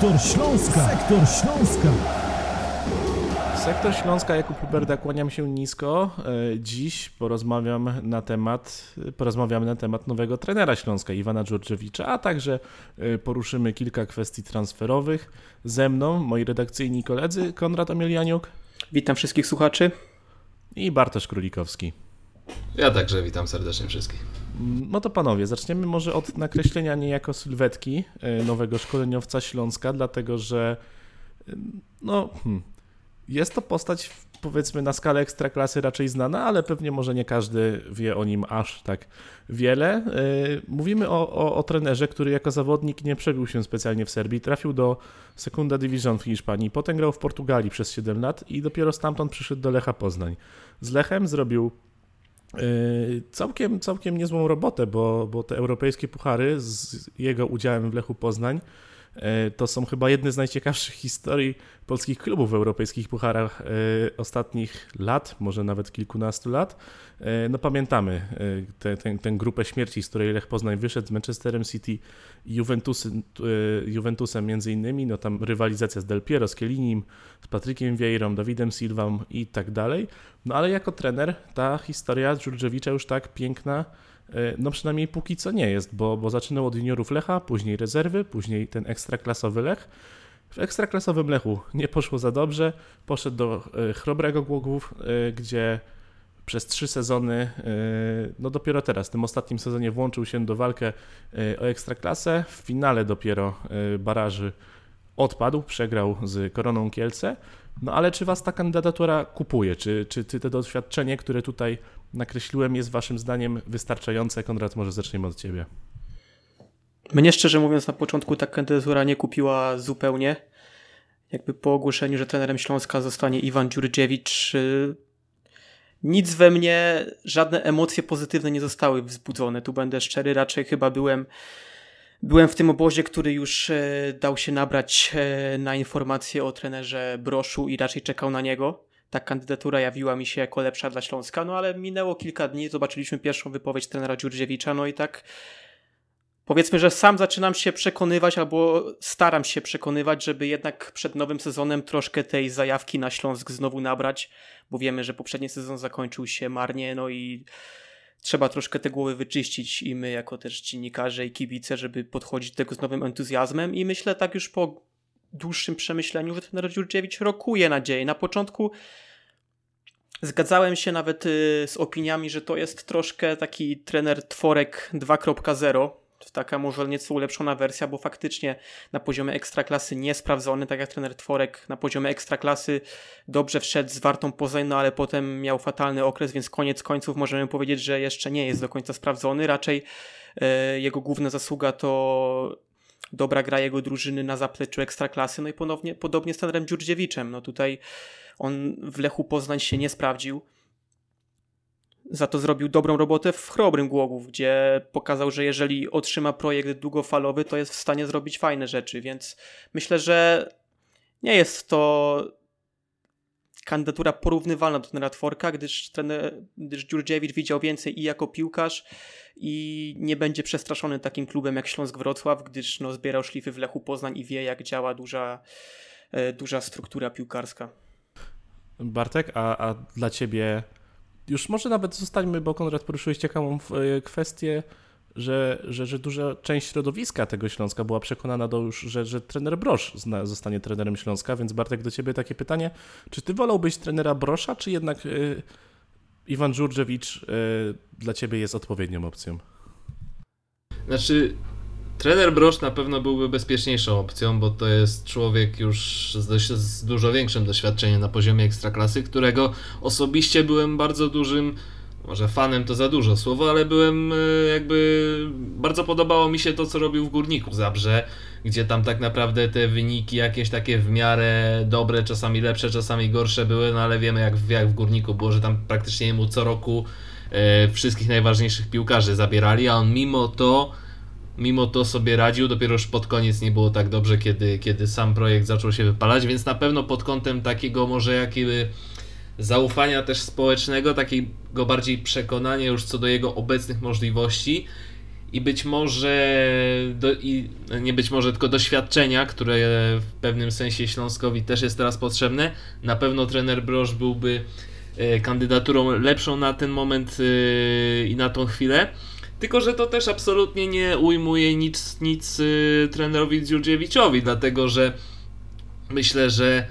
Sektor Śląska. Sektor Śląska. Sektor Śląska, Jakub Huberda, kłaniam się nisko. E, Dziś porozmawiam na temat, porozmawiamy na temat nowego trenera Śląska, Iwana Dżurczewicza, a także e, poruszymy kilka kwestii transferowych. Ze mną moi redakcyjni koledzy Konrad Omielianiuk Witam wszystkich słuchaczy. i Bartosz Królikowski. Ja także witam serdecznie wszystkich. No to panowie, zaczniemy może od nakreślenia niejako sylwetki e, nowego szkoleniowca Śląska, dlatego że e, no, hmm, jest to postać powiedzmy na skalę ekstraklasy raczej znana, ale pewnie może nie każdy wie o nim aż tak wiele. E, Mówimy o, o, o trenerze, który jako zawodnik nie przebił się specjalnie w Serbii, trafił do Secunda Division w Hiszpanii, potem grał w Portugalii przez 7 lat i dopiero stamtąd przyszedł do Lecha Poznań. Z Lechem zrobił Całkiem, całkiem niezłą robotę, bo, bo te europejskie puchary z jego udziałem w Lechu Poznań yy, to są chyba jedne z najciekawszych historii polskich klubów w europejskich pucharach yy, ostatnich lat, może nawet kilkunastu lat. Yy, No pamiętamy tę grupę śmierci, z której Lech Poznań wyszedł z Manchesterem City i Juventusem między innymi, no tam rywalizacja z Del Piero, z Kielinim, z Patrykiem Vieirą, Dawidem Silvą i tak dalej. No ale jako trener ta historia Dżurdżewicza już tak piękna, e, no przynajmniej póki co nie jest, bo, bo zaczynał od juniorów Lecha, później rezerwy, później ten ekstraklasowy Lech. W ekstraklasowym Lechu nie poszło za dobrze, poszedł do e, Chrobrego Głogów, e, gdzie przez trzy sezony, e, no dopiero teraz, w tym ostatnim sezonie włączył się do walkę e, o ekstraklasę, w finale dopiero e, baraży odpadł, przegrał z Koroną Kielce. No ale czy was ta kandydatura kupuje? Czy, czy, czy to doświadczenie, które tutaj nakreśliłem, jest waszym zdaniem wystarczające? Konrad, może zaczniemy od ciebie. Mnie szczerze mówiąc na początku ta kandydatura nie kupiła zupełnie. Jakby po ogłoszeniu, że trenerem Śląska zostanie Iwan Dziurdziewicz, y, nic we mnie, żadne emocje pozytywne nie zostały wzbudzone. Tu będę szczery, raczej chyba byłem, byłem w tym obozie, który już e, dał się nabrać e, na informacje o trenerze Broszu i raczej czekał na niego. Ta kandydatura jawiła mi się jako lepsza dla Śląska, no ale minęło kilka dni, zobaczyliśmy pierwszą wypowiedź trenera Dziurdziewicza, no i tak Powiedzmy, że sam zaczynam się przekonywać, albo staram się przekonywać, żeby jednak przed nowym sezonem troszkę tej zajawki na Śląsk znowu nabrać, bo wiemy, że poprzedni sezon zakończył się marnie, no i trzeba troszkę te głowy wyczyścić i my jako też dziennikarze i kibice, żeby podchodzić do tego z nowym entuzjazmem i myślę tak już po dłuższym przemyśleniu, że ten Dziurdziewicz rokuje nadzieję. Na początku zgadzałem się nawet y, z opiniami, że to jest troszkę taki trener tworek 2.0, taka może nieco ulepszona wersja, bo faktycznie na poziomie ekstraklasy niesprawdzony, tak jak trener Tworek na poziomie ekstraklasy dobrze wszedł z Wartą Poznań, no ale potem miał fatalny okres, więc koniec końców możemy powiedzieć, że jeszcze nie jest do końca sprawdzony. Raczej e, jego główna zasługa to dobra gra jego drużyny na zapleczu ekstraklasy, no i ponownie, podobnie z trenerem Dziurdziewiczem. No tutaj on w Lechu Poznań się nie sprawdził. Za to zrobił dobrą robotę w Chrobrym Głogów, gdzie pokazał, że jeżeli otrzyma projekt długofalowy, to jest w stanie zrobić fajne rzeczy, więc myślę, że nie jest to kandydatura porównywalna do trenera Tworka, gdyż, trener, gdyż Dziurdziewicz widział więcej i jako piłkarz i nie będzie przestraszony takim klubem jak Śląsk Wrocław, gdyż no, zbierał szlify w Lechu Poznań i wie jak działa duża, e, duża struktura piłkarska. Bartek, a, a dla ciebie już może nawet zostańmy, bo Konrad poruszyłeś ciekawą e, kwestię, że, że, że duża część środowiska tego Śląska była przekonana do już, że, że trener Brosz zna, zostanie trenerem Śląska, więc Bartek do ciebie takie pytanie, czy ty wolałbyś trenera Brosza, czy jednak y, Iwan Żurżewicz y, dla ciebie jest odpowiednią opcją? Znaczy, trener Brosz na pewno byłby bezpieczniejszą opcją, bo to jest człowiek już z, dość, z dużo większym doświadczeniem na poziomie ekstraklasy, którego osobiście byłem bardzo dużym może fanem to za dużo słowo, ale byłem jakby bardzo podobało mi się to, co robił w Górniku Zabrze, gdzie tam tak naprawdę te wyniki jakieś takie w miarę dobre, czasami lepsze, czasami gorsze były, no ale wiemy jak, w, jak w Górniku było, że tam praktycznie mu co roku e, wszystkich najważniejszych piłkarzy zabierali, a on mimo to mimo to sobie radził, dopiero już pod koniec nie było tak dobrze, kiedy, kiedy sam projekt zaczął się wypalać, więc na pewno pod kątem takiego może jakiego zaufania też społecznego, takiego bardziej przekonania już co do jego obecnych możliwości i być może, do, i nie być może, tylko doświadczenia, które w pewnym sensie Śląskowi też jest teraz potrzebne. Na pewno trener Broż byłby e, kandydaturą lepszą na ten moment e, i na tą chwilę. Tylko, że to też absolutnie nie ujmuje nic, nic e, trenerowi Dziurdziewiczowi, dlatego że myślę, że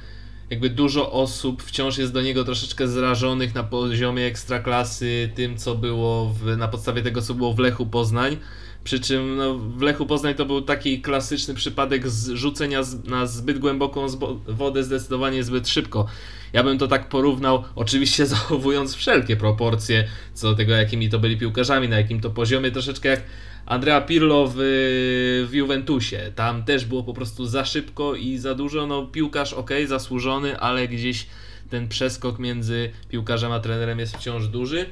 jakby dużo osób wciąż jest do niego troszeczkę zrażonych na poziomie ekstraklasy tym, co było w, na podstawie tego, co było w Lechu Poznań. Przy czym no, w Lechu Poznań to był taki klasyczny przypadek rzucenia na zbyt głęboką wodę zdecydowanie zbyt szybko. Ja bym to tak porównał, oczywiście zachowując wszelkie proporcje co do tego, jakimi to byli piłkarzami, na jakim to poziomie, troszeczkę jak Andrea Pirlo w, w Juventusie. Tam też było po prostu za szybko i za dużo. No, piłkarz ok, zasłużony, ale gdzieś ten przeskok między piłkarzem a trenerem jest wciąż duży.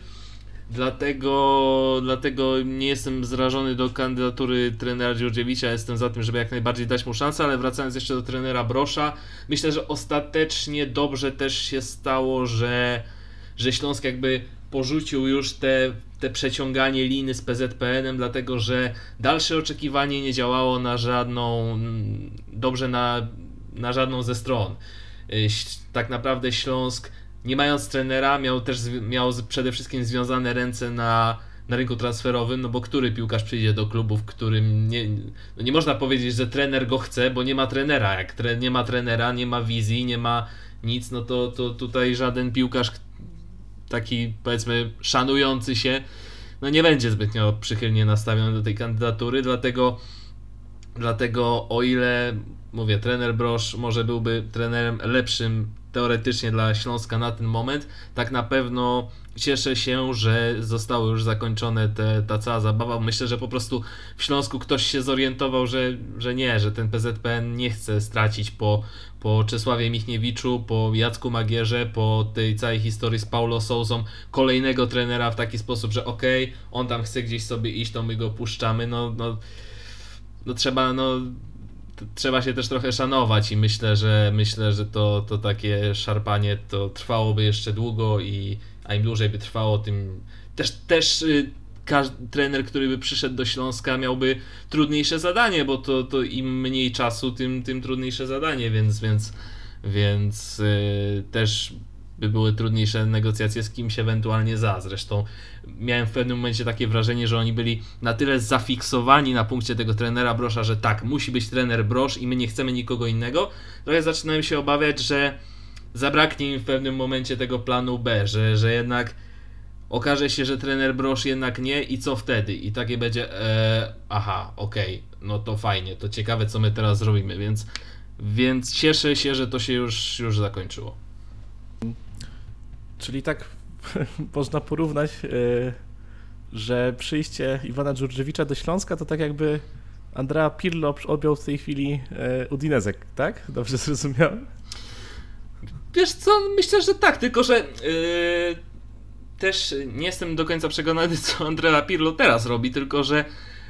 Dlatego, dlatego nie jestem zrażony do kandydatury trenera Dziurdziewicza. Jestem za tym, żeby jak najbardziej dać mu szansę, ale wracając jeszcze do trenera Brosza, myślę, że ostatecznie dobrze też się stało, że, że Śląsk jakby porzucił już te, te przeciąganie liny z PZPN-em, dlatego że dalsze oczekiwanie nie działało na żadną, dobrze na, na żadną ze stron. Tak naprawdę Śląsk, nie mając trenera, miał też miał przede wszystkim związane ręce na, na rynku transferowym, no bo który piłkarz przyjdzie do klubu, w którym nie, no nie można powiedzieć, że trener go chce, bo nie ma trenera. Jak tre, nie ma trenera, nie ma wizji, nie ma nic, no to, to tutaj żaden piłkarz, taki powiedzmy szanujący się, no nie będzie zbytnio przychylnie nastawiony do tej kandydatury, dlatego, dlatego o ile mówię, trener Brosz może byłby trenerem lepszym teoretycznie dla Śląska na ten moment, tak na pewno cieszę się, że zostały już zakończone te, ta cała zabawa. Myślę, że po prostu w Śląsku ktoś się zorientował, że, że nie, że ten PZPN nie chce stracić po, po Czesławie Michniewiczu, po Jacku Magierze, po tej całej historii z Paulo Souzą, kolejnego trenera w taki sposób, że okej, okay, on tam chce gdzieś sobie iść, to my go puszczamy, no, no, no trzeba, no trzeba się też trochę szanować i myślę, że myślę, że to, to takie szarpanie to trwałoby jeszcze długo i a im dłużej by trwało, tym też, też y, każdy trener, który by przyszedł do Śląska miałby trudniejsze zadanie, bo to, to im mniej czasu, tym, tym trudniejsze zadanie, więc, więc, więc yy, też by były trudniejsze negocjacje z kimś ewentualnie za. Zresztą miałem w pewnym momencie takie wrażenie, że oni byli na tyle zafiksowani na punkcie tego trenera Brosza, że tak, musi być trener Brosz i my nie chcemy nikogo innego. Trochę zaczynałem się obawiać, że zabraknie im w pewnym momencie tego planu B, że, że jednak okaże się, że trener Brosz jednak nie i co wtedy? I takie będzie, e, aha, okej, okay, no to fajnie, to ciekawe co my teraz zrobimy, więc, więc cieszę się, że to się już, już zakończyło. Czyli tak można porównać, e, że przyjście Iwana Dżurdziewicza do Śląska to tak jakby Andrea Pirlo objął w tej chwili e, Udinezek, tak? Dobrze zrozumiałem? Wiesz co, myślę, że tak, tylko że yy, też nie jestem do końca przekonany, co Andrea Pirlo teraz robi, tylko że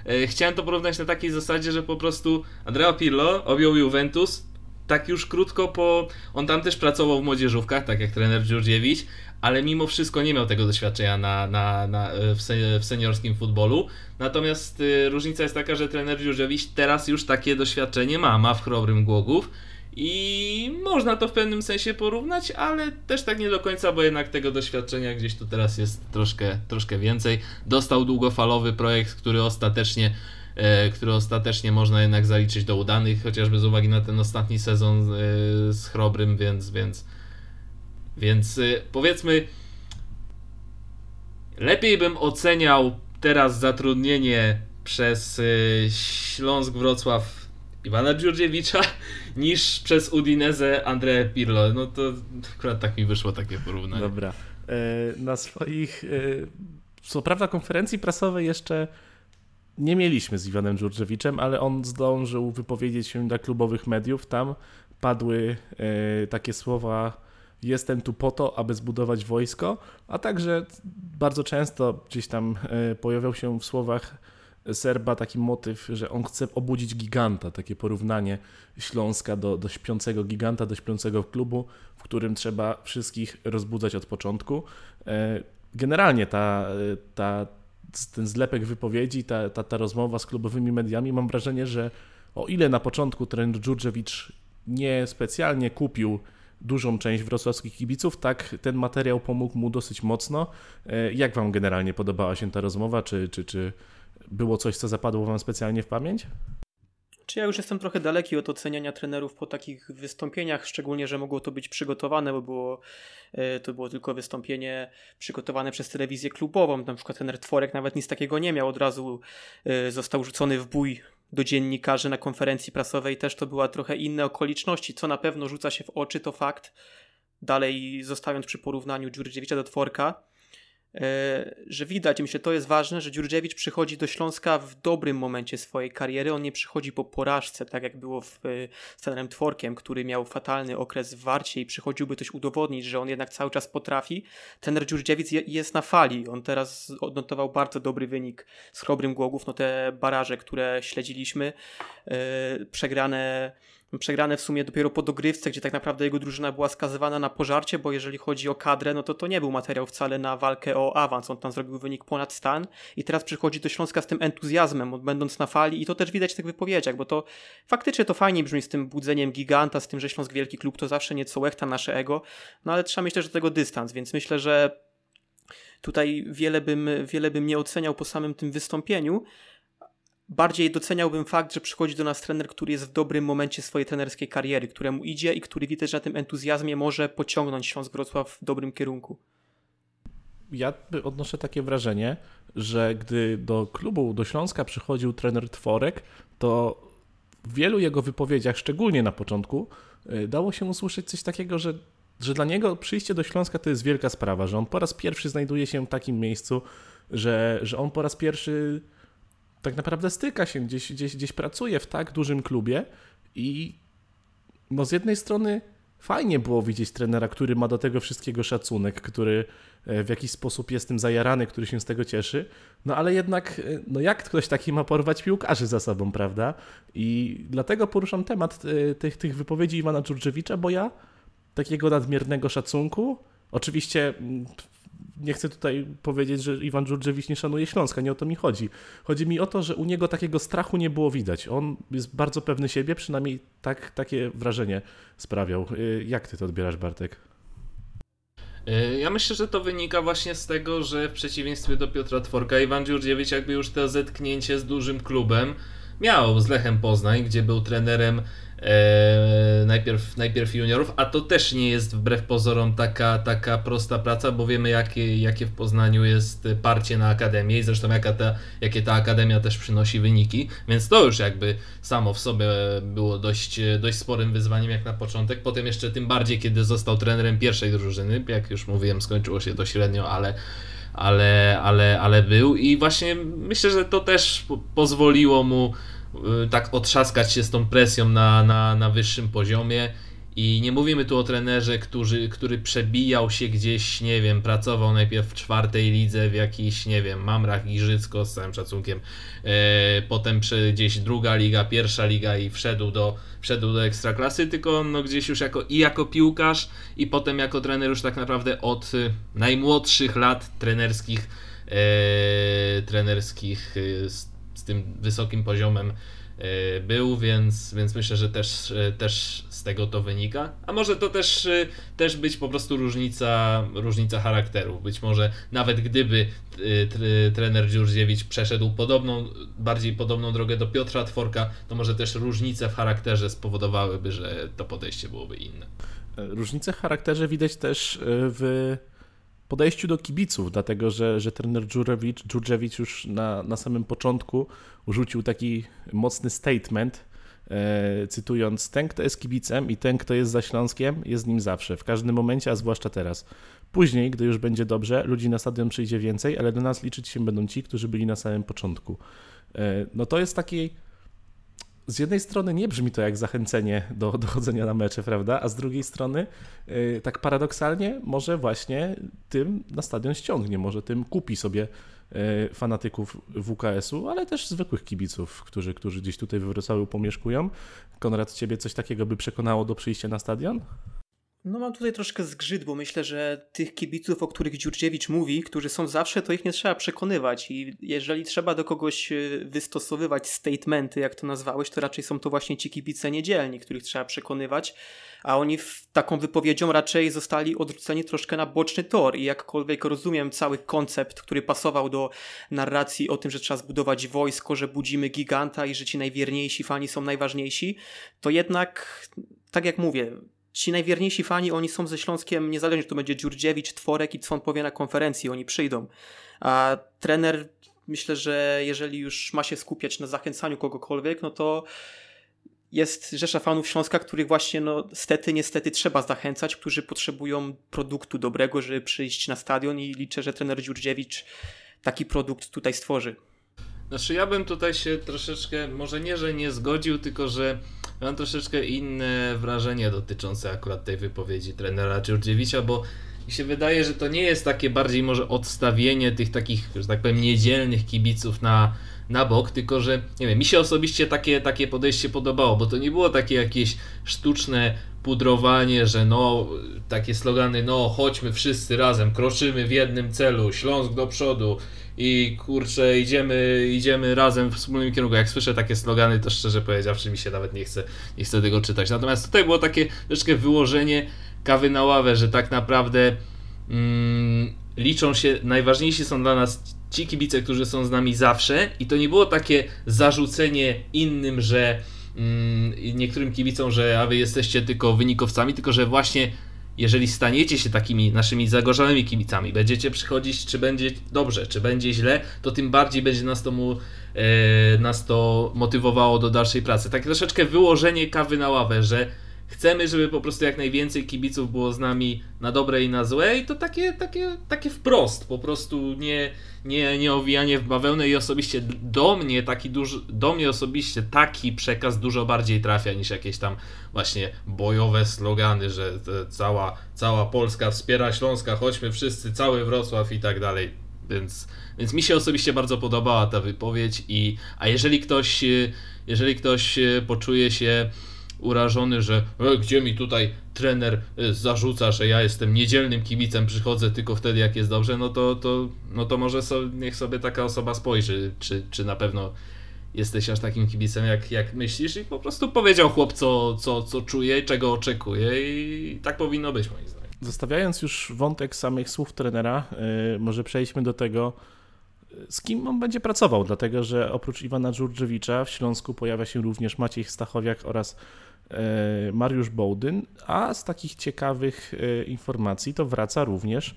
yy, chciałem to porównać na takiej zasadzie, że po prostu Andrea Pirlo objął Juventus tak już krótko po... On tam też pracował w młodzieżówkach, tak jak trener Dziurdziewicz, ale mimo wszystko nie miał tego doświadczenia na, na, na, w, seniorskim futbolu. Natomiast y, różnica jest taka, że trener Dziurdziewicz teraz już takie doświadczenie ma, ma w chrobrym Głogów i można to w pewnym sensie porównać, ale też tak nie do końca, bo jednak tego doświadczenia gdzieś tu teraz jest troszkę, troszkę więcej. Dostał długofalowy projekt, który ostatecznie, e, który ostatecznie można jednak zaliczyć do udanych, chociażby z uwagi na ten ostatni sezon e, z Chrobrym, więc, więc, więc e, powiedzmy, lepiej bym oceniał teraz zatrudnienie przez Śląsk Wrocław Iwana Dziurdziewicza niż przez Udinezę Andrea Pirlo. No to akurat tak mi wyszło takie porównanie. Dobra. E, na swoich, e, co prawda konferencji prasowej jeszcze nie mieliśmy z Iwanem Dziurdziewiczem, ale on zdążył wypowiedzieć się dla klubowych mediów. Tam padły e, takie słowa jestem tu po to, aby zbudować wojsko, a także bardzo często gdzieś tam pojawiał się w słowach Serba taki motyw, że on chce obudzić giganta, takie porównanie Śląska do, do śpiącego giganta, do śpiącego klubu, w którym trzeba wszystkich rozbudzać od początku. E, generalnie ta, ta ten zlepek wypowiedzi, ta, ta, ta rozmowa z klubowymi mediami, mam wrażenie, że o ile na początku trener Dżurdżewicz nie specjalnie kupił dużą część wrocławskich kibiców, tak ten materiał pomógł mu dosyć mocno. E, jak Wam generalnie podobała się ta rozmowa? Czy, czy, czy było coś, co zapadło Wam specjalnie w pamięć? Czy ja już jestem trochę daleki od oceniania trenerów po takich wystąpieniach, szczególnie, że mogło to być przygotowane, bo było, e, to było tylko wystąpienie przygotowane przez telewizję klubową. Na przykład trener Tworek nawet nic takiego nie miał, od razu e, został rzucony w bój do dziennikarzy na konferencji prasowej. Też to była trochę inne okoliczności. Co na pewno rzuca się w oczy, to fakt, dalej zostając przy porównaniu Dziurdziewicza do Tworka, że widać, myślę, to jest ważne, że Dziurdziewicz przychodzi do Śląska w dobrym momencie swojej kariery. On nie przychodzi po porażce, tak jak było w, e, z trenerem Tworkiem, który miał fatalny okres w Warcie i przychodziłby coś udowodnić, że on jednak cały czas potrafi. Trener Dziurdziewicz jest na fali. On teraz odnotował bardzo dobry wynik z Chrobrym Głogów. No te baraże, które śledziliśmy, yy, przegrane przegrane w sumie dopiero po dogrywce, gdzie tak naprawdę jego drużyna była skazywana na pożarcie, bo jeżeli chodzi o kadrę, no to to nie był materiał wcale na walkę o awans. On tam zrobił wynik ponad stan i teraz przychodzi do Śląska z tym entuzjazmem, będąc na fali i to też widać w tych wypowiedziach, bo to faktycznie to fajnie brzmi z tym budzeniem giganta, z tym, że Śląsk wielki klub to zawsze nieco łechta nasze ego, no ale trzeba mieć też do tego dystans, więc myślę, że tutaj wiele bym, wiele bym nie oceniał po samym tym wystąpieniu, bardziej doceniałbym fakt, że przychodzi do nas trener, który jest w dobrym momencie swojej trenerskiej kariery, któremu idzie i który widać, na tym entuzjazmie może pociągnąć Śląsk Wrocław w dobrym kierunku. Ja odnoszę takie wrażenie, że gdy do klubu, do Śląska przychodził trener Tworek, to w wielu jego wypowiedziach, szczególnie na początku, y, dało się usłyszeć coś takiego, że, że dla niego przyjście do Śląska to jest wielka sprawa, że on po raz pierwszy znajduje się w takim miejscu, że, że on po raz pierwszy tak naprawdę styka się, gdzieś, gdzieś, gdzieś pracuje w tak dużym klubie i no z jednej strony fajnie było widzieć trenera, który ma do tego wszystkiego szacunek, który e, w jakiś sposób jest tym zajarany, który się z tego cieszy, no ale jednak, e, no jak ktoś taki ma porwać piłkarzy za sobą, prawda? I dlatego poruszam temat e, tych, tych wypowiedzi Iwana Dżurczewicza, bo ja takiego nadmiernego szacunku, oczywiście nie chcę tutaj powiedzieć, że Iwan Dżurdżewicz nie szanuje Śląska, nie o to mi chodzi. Chodzi mi o to, że u niego takiego strachu nie było widać. On jest bardzo pewny siebie, przynajmniej tak, takie wrażenie sprawiał. Y, jak ty to odbierasz, Bartek? Y, ja myślę, że to wynika właśnie z tego, że w przeciwieństwie do Piotra Tworka, Iwan Dziurdziewicz jakby już to zetknięcie z dużym klubem miał z Lechem Poznań, gdzie był trenerem e, najpierw, najpierw juniorów, a to też nie jest wbrew pozorom taka, taka prosta praca, bo wiemy jakie, jakie w Poznaniu jest parcie na akademię i zresztą jaka ta, jakie ta akademia też przynosi wyniki, więc to już jakby samo w sobie było dość, dość sporym wyzwaniem jak na początek, potem jeszcze tym bardziej kiedy został trenerem pierwszej drużyny, jak już mówiłem skończyło się to średnio, ale ale, ale, ale był i właśnie myślę, że to też pozwoliło mu tak otrzaskać się z tą presją na, na, na wyższym poziomie. I nie mówimy tu o trenerze, który, który przebijał się gdzieś, nie wiem, pracował najpierw w czwartej lidze w jakichś, nie wiem, Mamrach Giżycko z całym szacunkiem, e, potem gdzieś druga liga, pierwsza liga i wszedł do, wszedł do ekstraklasy, tylko no gdzieś już jako i jako piłkarz i potem jako trener już tak naprawdę od y, najmłodszych lat trenerskich, e, trenerskich y, z, tym wysokim poziomem E, był, więc, więc myślę, że też, e, też z tego to wynika. A może to też, e, też być po prostu różnica, różnica charakteru. Być może nawet gdyby trener Dziurdziewicz przeszedł podobną, bardziej podobną drogę do Piotra Tworka, to może też różnice w charakterze spowodowałyby, że to podejście byłoby inne. Różnice w charakterze widać też w podejściu do kibiców, dlatego że, że trener Dżurewicz, już na, na samym początku rzucił taki mocny statement, e, cytując, ten kto jest kibicem i ten kto jest za Śląskiem jest nim zawsze, w każdym momencie, a zwłaszcza teraz. Później, gdy już będzie dobrze, ludzi na stadion przyjdzie więcej, ale do nas liczyć się będą ci, którzy byli na samym początku. E, no to jest taki z jednej strony nie brzmi to jak zachęcenie do dochodzenia na mecze, prawda? A z drugiej strony, yy, tak paradoksalnie, może właśnie tym na stadion ściągnie, może tym kupi sobie yy, fanatyków WKS-u, ale też zwykłych kibiców, którzy, którzy gdzieś tutaj we Wrocławiu pomieszkują. Konrad, ciebie coś takiego by przekonało do przyjścia na stadion? No mam tutaj troszkę zgrzyt, bo myślę, że tych kibiców, o których Dziurdziewicz mówi, którzy są zawsze, to ich nie trzeba przekonywać. I jeżeli trzeba do kogoś e, wystosowywać statementy, jak to nazwałeś, to raczej są to właśnie ci kibice niedzielni, których trzeba przekonywać, a oni taką wypowiedzią raczej zostali odrzuceni troszkę na boczny tor. I jakkolwiek rozumiem cały koncept, który pasował do narracji o tym, że trzeba zbudować wojsko, że budzimy giganta i że ci najwierniejsi fani są najważniejsi, to jednak, tak jak mówię, ci najwierniejsi fani, oni są ze Śląskiem, niezależnie czy to będzie Dziurdziewicz, Tworek i co on powie na konferencji, oni przyjdą. A trener, myślę, że jeżeli już ma się skupiać na zachęcaniu kogokolwiek, no to jest rzesza fanów Śląska, których właśnie no stety, niestety trzeba zachęcać, którzy potrzebują produktu dobrego, żeby przyjść na stadion i liczę, że trener Dziurdziewicz taki produkt tutaj stworzy. Znaczy ja bym tutaj się troszeczkę, może nie, że nie zgodził, tylko że mam troszeczkę inne wrażenie dotyczące akurat tej wypowiedzi trenera Dziurdziewicza, bo mi się wydaje, że to nie jest takie bardziej może odstawienie tych takich, że tak powiem, niedzielnych kibiców na, na bok, tylko że, nie wiem, mi się osobiście takie, takie podejście podobało, bo to nie było takie jakieś sztuczne pudrowanie, że no, takie slogany, no, chodźmy wszyscy razem, kroczymy w jednym celu, Śląsk do przodu, i kurczę, idziemy, idziemy razem w wspólnym kierunku. Jak słyszę takie slogany, to szczerze powiedziawszy mi się nawet nie chce, nie chce tego czytać. Natomiast tutaj było takie troszkę wyłożenie kawy na ławę, że tak naprawdę mm, liczą się, najważniejsi są dla nas ci kibice, którzy są z nami zawsze i to nie było takie zarzucenie innym, że niektórym kibicom, że a wy jesteście tylko wynikowcami, tylko że właśnie jeżeli staniecie się takimi naszymi zagorzanymi kibicami, będziecie przychodzić, czy będzie dobrze, czy będzie źle, to tym bardziej będzie nas to, mu, e, nas to motywowało do dalszej pracy. Takie troszeczkę wyłożenie kawy na ławę, że chcemy, żeby po prostu jak najwięcej kibiców było z nami na dobre i na złe i to takie, takie, takie wprost, po prostu nie, nie, nie owijanie w bawełnę i osobiście do mnie taki duży, do mnie osobiście taki przekaz dużo bardziej trafia niż jakieś tam właśnie bojowe slogany, że cała, cała Polska wspiera Śląska, chodźmy wszyscy, cały Wrocław i tak dalej, więc, więc mi się osobiście bardzo podobała ta wypowiedź i, a jeżeli ktoś, jeżeli ktoś poczuje się urażony, że e, gdzie mi tutaj trener e, zarzuca, że ja jestem niedzielnym kibicem, przychodzę tylko wtedy jak jest dobrze, no to, to, no to może so, niech sobie taka osoba spojrzy, czy, czy na pewno jesteś aż takim kibicem jak, jak myślisz i po prostu powiedział chłop co, co, co czuje, czego oczekuje i tak powinno być moim zdaniem. Zostawiając już wątek samych słów trenera, yy, może przejdźmy do tego, z kim on będzie pracował, dlatego że oprócz Iwana Dżurdżewicza w Śląsku pojawia się również Maciej Stachowiak oraz E, Mariusz Bołdyn, a z takich ciekawych e, informacji to wraca również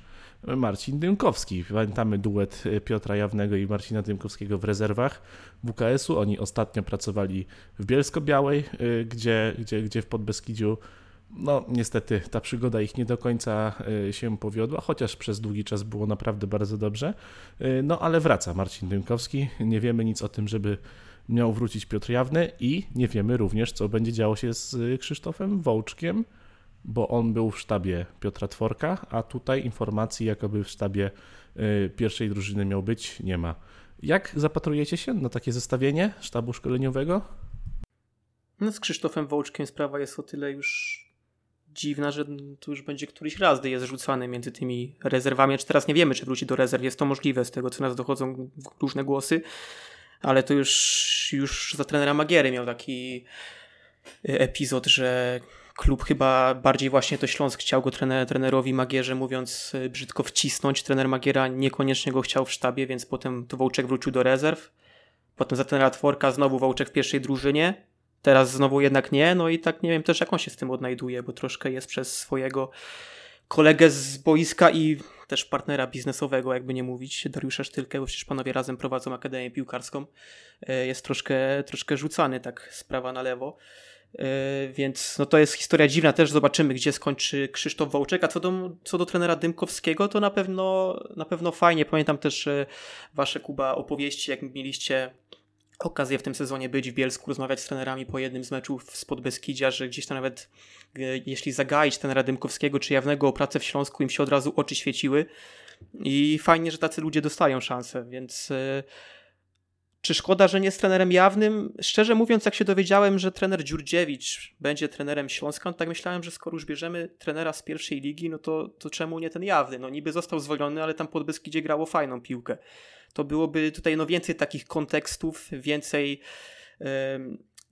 Marcin Dymkowski. Pamiętamy duet Piotra Jawnego i Marcina Dymkowskiego w rezerwach WKS-u. Oni ostatnio pracowali w Bielsko-Białej, e, gdzie, gdzie, gdzie w Podbeskidziu no niestety ta przygoda ich nie do końca się powiodła, chociaż przez długi czas było naprawdę bardzo dobrze. No ale wraca Marcin Dymkowski. Nie wiemy nic o tym, żeby miał wrócić Piotr Jawny i nie wiemy również, co będzie działo się z Krzysztofem Wołczkiem, bo on był w sztabie Piotra Tworka, a tutaj informacji, jakoby w sztabie y, pierwszej drużyny miał być, nie ma. Jak zapatrujecie się na takie zestawienie sztabu szkoleniowego? No z Krzysztofem Wołczkiem sprawa jest o tyle już dziwna, że tu już będzie któryś raz, gdy jest rzucany między tymi rezerwami. Czy teraz nie wiemy, czy wróci do rezerw. Jest to możliwe z tego, co nas dochodzą różne głosy ale to już, już za trenera Magiery miał taki y, epizod, że klub chyba bardziej właśnie to Śląsk chciał go trener, trenerowi Magierze, mówiąc y, brzydko, wcisnąć. Trener Magiera niekoniecznie go chciał w sztabie, więc potem to Wołczek wrócił do rezerw. Potem za trenera Tworka znowu Wołczek w pierwszej drużynie. Teraz znowu jednak nie, no i tak nie wiem też jak on się z tym odnajduje, bo troszkę jest przez swojego kolegę z boiska i też partnera biznesowego, jakby nie mówić, Dariusza Sztylkę, bo przecież panowie razem prowadzą Akademię Piłkarską, e, jest troszkę, troszkę rzucany tak z prawa na lewo. E, więc no to jest historia dziwna, też zobaczymy, gdzie skończy Krzysztof Wołczek. A co do, co do trenera Dymkowskiego, to na pewno, na pewno fajnie. Pamiętam też wasze Kuba opowieści, jak mieliście okazję w tym sezonie być w Bielsku, rozmawiać z trenerami po jednym z meczów z Podbeskidzia, że gdzieś tam nawet e, jeśli zagaić trenera Dymkowskiego czy Jawnego o pracę w Śląsku, im się od razu oczy świeciły i fajnie, że tacy ludzie dostają szansę, więc e, czy szkoda, że nie jest trenerem jawnym? Szczerze mówiąc, jak się dowiedziałem, że trener Dziurdziewicz będzie trenerem Śląska, no tak myślałem, że skoro już bierzemy trenera z pierwszej ligi, no to, to czemu nie ten jawny? No niby został zwolniony, ale tam pod Beskidzie grało fajną piłkę. To byłoby tutaj no więcej takich kontekstów, więcej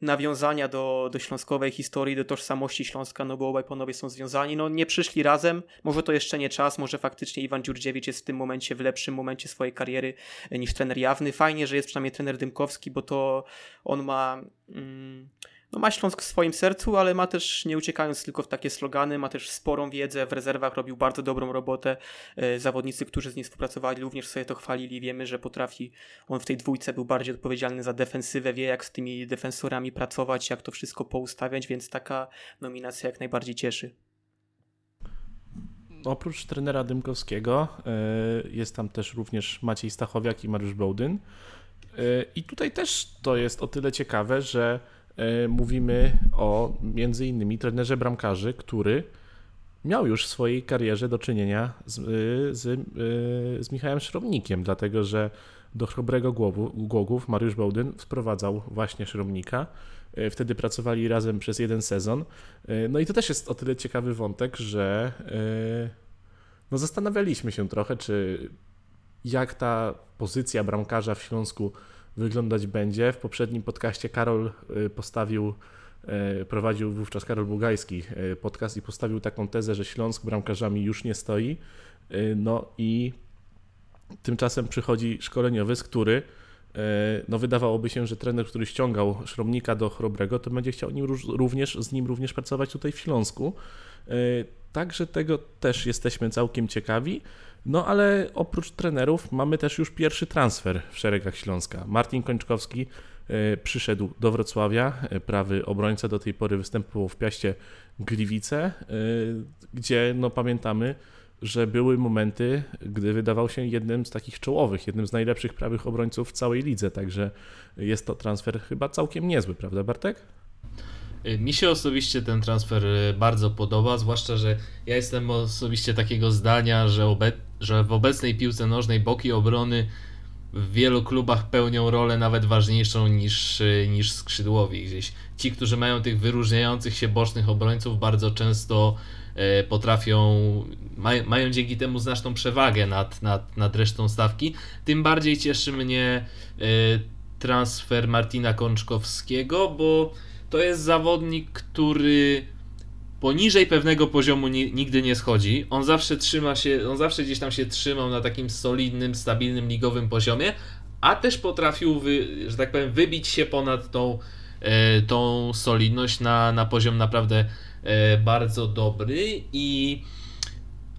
nawiązania do, do śląskowej historii, do tożsamości Śląska, no bo obaj panowie są związani. No nie przyszli razem, może to jeszcze nie czas, może faktycznie Iwan Dziurdziewicz jest w tym momencie w lepszym momencie swojej kariery e, niż trener Jawny. Fajnie, że jest przynajmniej trener Dymkowski, bo to on ma... Mm, no ma Śląsk w swoim sercu, ale ma też, nie uciekając tylko w takie slogany, ma też sporą wiedzę, w rezerwach robił bardzo dobrą robotę. E, zawodnicy, którzy z nim współpracowali, również sobie to chwalili. Wiemy, że potrafi, on w tej dwójce był bardziej odpowiedzialny za defensywę, wie jak z tymi defensorami pracować, jak to wszystko poustawiać, więc taka nominacja jak najbardziej cieszy. Oprócz trenera Dymkowskiego e, jest tam też również Maciej Stachowiak i Mariusz Bołdyn. E, I tutaj też to jest o tyle ciekawe, że mówimy o między innymi trenerze bramkarzy, który miał już w swojej karierze do czynienia z, e, z, e, z Michałem Szrobnikiem, dlatego że do Chrobrego Głogów Mariusz Bołdyn wprowadzał właśnie Szrobnika. Wtedy pracowali razem przez jeden sezon. No i to też jest o tyle ciekawy wątek, że no zastanawialiśmy się trochę, czy jak ta pozycja bramkarza w Śląsku wyglądać będzie. W poprzednim podcaście Karol y, postawił, y, prowadził wówczas Karol Bugajski y, podcast i postawił taką tezę, że Śląsk bramkarzami już nie stoi. No i tymczasem przychodzi szkoleniowy, z który no wydawałoby się, że trener, który ściągał Szromnika do Chrobrego, to będzie chciał nim również, z nim również pracować tutaj w Śląsku. Także tego też jesteśmy całkiem ciekawi. No ale oprócz trenerów mamy też już pierwszy transfer w szeregach Śląska. Martin Kończkowski e, przyszedł do Wrocławia, e, prawy obrońca do tej pory występował w Piaście Gliwice, e, gdzie no pamiętamy, że były momenty, gdy wydawał się jednym z takich czołowych, jednym z najlepszych prawych obrońców w całej lidze, także jest to transfer chyba całkiem niezły, prawda Bartek? Mi się osobiście ten transfer bardzo podoba, zwłaszcza, że ja jestem osobiście takiego zdania, że, obe że w obecnej piłce nożnej boki obrony w wielu klubach pełnią rolę nawet ważniejszą niż, niż skrzydłowi. Gdzieś ci, którzy mają tych wyróżniających się bocznych obrońców, bardzo często e, potrafią, maj, mają dzięki temu znaczną przewagę nad, nad, nad resztą stawki. Tym bardziej cieszy mnie transfer Martina Kączkowskiego, bo to jest zawodnik, który poniżej pewnego poziomu nigdy nie schodzi. On zawsze trzyma się, on zawsze gdzieś tam się trzymał na takim solidnym, stabilnym ligowym poziomie, a też potrafił, wy, że tak powiem, wybić się ponad tą, e, tą solidność na, na poziom naprawdę e, bardzo dobry i